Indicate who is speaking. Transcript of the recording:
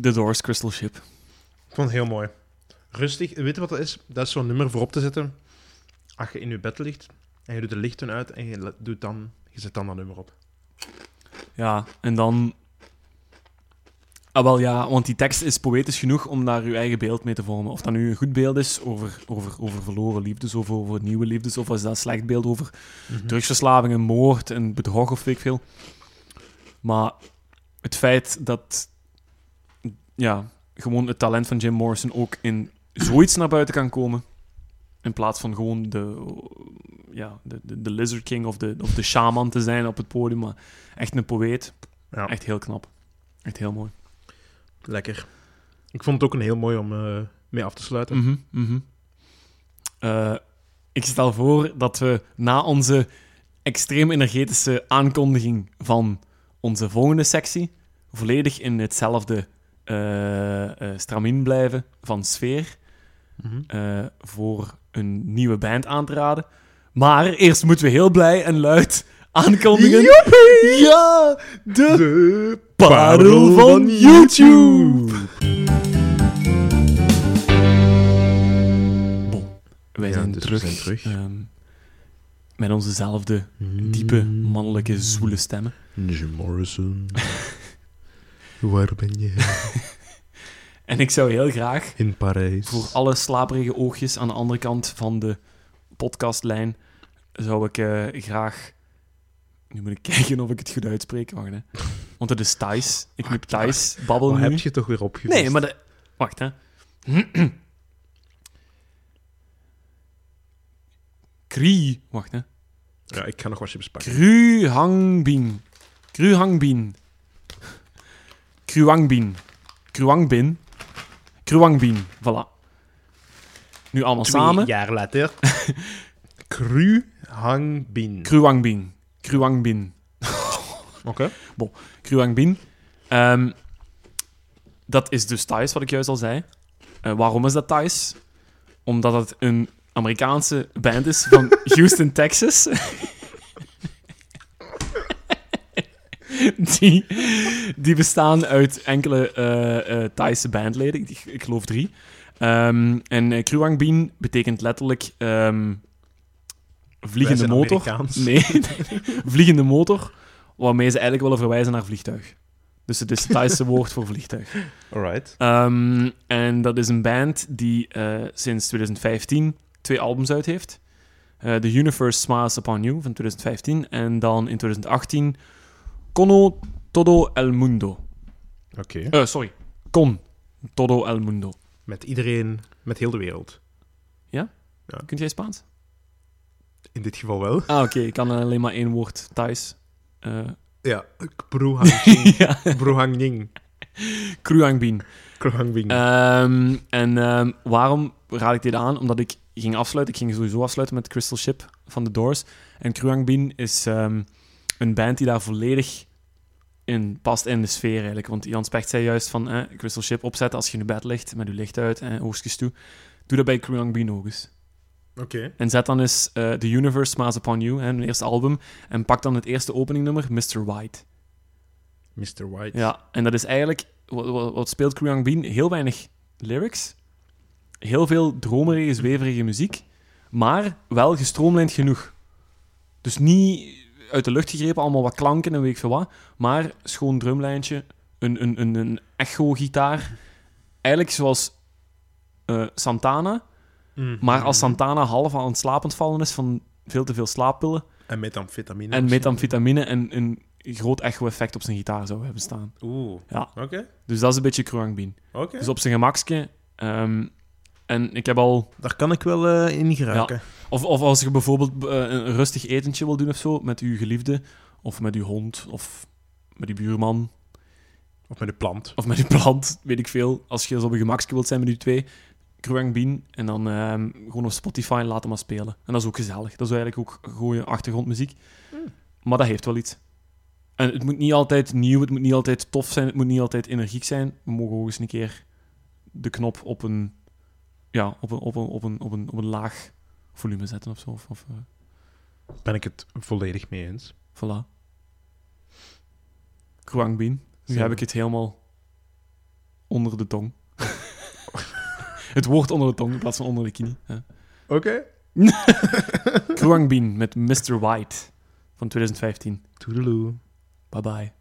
Speaker 1: The Doors, Crystal Ship.
Speaker 2: Ik vond het heel mooi. Rustig. Weet je wat dat is? Dat is zo'n nummer voor op te zetten. Als je in je bed ligt en je doet de lichten uit en je doet dan, je zet dan dat nummer op.
Speaker 1: Ja, en dan... Ah, wel ja, want die tekst is poëtisch genoeg om daar je eigen beeld mee te vormen. Of dat nu een goed beeld is over, over, over verloren liefdes, of over nieuwe liefdes, of is dat een slecht beeld over drugsverslaving en moord en bedrog of weet ik veel. Maar het feit dat ja, gewoon het talent van Jim Morrison ook in zoiets naar buiten kan komen, in plaats van gewoon de, ja, de, de, de Lizard King of de, of de shaman te zijn op het podium, maar echt een poëet.
Speaker 2: Ja.
Speaker 1: Echt heel knap. Echt heel mooi.
Speaker 2: Lekker. Ik vond het ook een heel mooi om eh, mee af te sluiten.
Speaker 1: Mhm, mhm. Eh, ik stel voor dat we na onze extreem energetische aankondiging van onze volgende sectie volledig in hetzelfde eh eh, stramien blijven van sfeer
Speaker 2: Mhm.
Speaker 1: eh, voor een nieuwe band aan te raden. Maar eerst moeten we heel blij en luid aankondigen. Ja, de,
Speaker 2: De
Speaker 1: parel van YouTube. Bon, wij
Speaker 2: Ja,
Speaker 1: zijn,
Speaker 2: dus
Speaker 1: terug,
Speaker 2: zijn terug.
Speaker 1: ehm, met onzezelfde diepe, mannelijke, zwoele stemmen.
Speaker 2: Jim Morrison. Waar ben je?
Speaker 1: En ik zou heel graag
Speaker 2: In Parijs.
Speaker 1: voor alle slaperige oogjes aan de andere kant van de podcastlijn zou ik eh, graag... Nu moet ik kijken of ik het goed uitspreek. Wacht, hè. Want het is Thijs. Ik moet Thijs babbelen nu.
Speaker 2: heb je toch weer opgevist?
Speaker 1: Nee, maar de... Wacht, hè. Kri... Wacht, hè.
Speaker 2: Ja, ik ga nog wat chips pakken.
Speaker 1: Kru Hangbin. Kruangbin. Kruangbin. Kruangbin. Voilà. Nu allemaal samen.
Speaker 2: jaar later. Cru Hang Bin.
Speaker 1: Kruangbin. Kruangbin.
Speaker 2: Oké.
Speaker 1: Kruangbin. Ehm, dat is dus Thais, wat ik juist al zei. Eh, waarom is dat Thais? Omdat het een Amerikaanse band is van Houston, Texas. die, die bestaan uit enkele eh eh Thaise bandleden. Ik, ik geloof drie. Ehm, en uh, Kruangbin betekent letterlijk ehm, vliegende motor.
Speaker 2: Amerikaans.
Speaker 1: Nee, vliegende motor, waarmee ze eigenlijk willen verwijzen naar vliegtuig. Dus het is het Thaise woord voor vliegtuig.
Speaker 2: Alright.
Speaker 1: Ehm, en dat is een band die eh, sinds 2015 twee albums uit heeft. Eh, The Universe Smiles Upon You van 2015 en dan in 2018 Cono Todo El Mundo.
Speaker 2: Oké.
Speaker 1: Eh, sorry, Con Todo El Mundo.
Speaker 2: Met iedereen, met heel de wereld.
Speaker 1: Kunt jij Spaans?
Speaker 2: In dit geval wel.
Speaker 1: Ah, oké, ik kan alleen maar één woord Thais. Eh
Speaker 2: Ja. Bru Hang Ning.
Speaker 1: ja. Kruangbin.
Speaker 2: Bru Hang Bing.
Speaker 1: Ehm, en ehm, waarom raad ik dit aan? Omdat ik ging afsluiten. Ik ging sowieso afsluiten met Crystal Ship van The Doors. En Kruangbin is ehm, een band die daar volledig in past in de sfeer eigenlijk. Want Jan Specht zei juist van eh, Crystal Ship opzetten als je in bed ligt met je licht uit en oogstjes toe. Doe dat bij Kruangbin ook eens.
Speaker 2: Oké.
Speaker 1: En zet dan eens eh, The Universe Smiles Upon You, hè, hun eerste album. En pak dan het eerste openingnummer, Mr. White.
Speaker 2: Mr. White.
Speaker 1: Ja, en dat is eigenlijk... Wat, wat, wat speelt Kruyang Bean? Heel weinig lyrics. Heel veel dromerige, zweverige muziek. Maar wel gestroomlijnd genoeg. Dus niet uit de lucht gegrepen, allemaal wat klanken en weet ik veel wat. Maar schoon drumlijntje, een, een, een, een echo-gitaar. Eigenlijk zoals eh, Santana.
Speaker 2: Mhm.
Speaker 1: Maar als Santana half aan het slapend vallen is van veel te veel slaappillen.
Speaker 2: En metamfetamine.
Speaker 1: En metamfetamine en een groot echo-effect op zijn gitaar zou hebben staan.
Speaker 2: Oeh.
Speaker 1: Ja.
Speaker 2: Oké.
Speaker 1: Dus dat is een beetje Kruyang Bean.
Speaker 2: Oké.
Speaker 1: Dus op zijn gemakske. ehm, en ik heb al...
Speaker 2: Daar kan ik wel eh, in geraken.
Speaker 1: Of, of als je bijvoorbeeld eh, een rustig etentje wil doen of zo, met uw geliefde, of met uw hond, of met uw buurman,
Speaker 2: Of met de plant.
Speaker 1: of met uw plant, weet ik veel. Als je zo op je gemakske wilt zijn met uw twee, Kruyang Bean, en dan ehm, gewoon op Spotify laten maar spelen. En dat is ook gezellig. Dat is eigenlijk ook goede achtergrondmuziek. Maar dat heeft wel iets. En het moet niet altijd nieuw, het moet niet altijd tof zijn, het moet niet altijd energiek zijn. We mogen ook eens een keer de knop op een, ja, op een, op een, op een, op een, op een laag volume zetten of zo. Of, of, eh,
Speaker 2: Ben ik het volledig mee eens.
Speaker 1: voilà. Kruang Bean. Nu heb ik het helemaal onder de tong. het woord onder de tong in plaats van onder de knie. Ja.
Speaker 2: Oké.
Speaker 1: Bean met Mr. White van 2015.
Speaker 2: Toedeloe.
Speaker 1: Bye bye.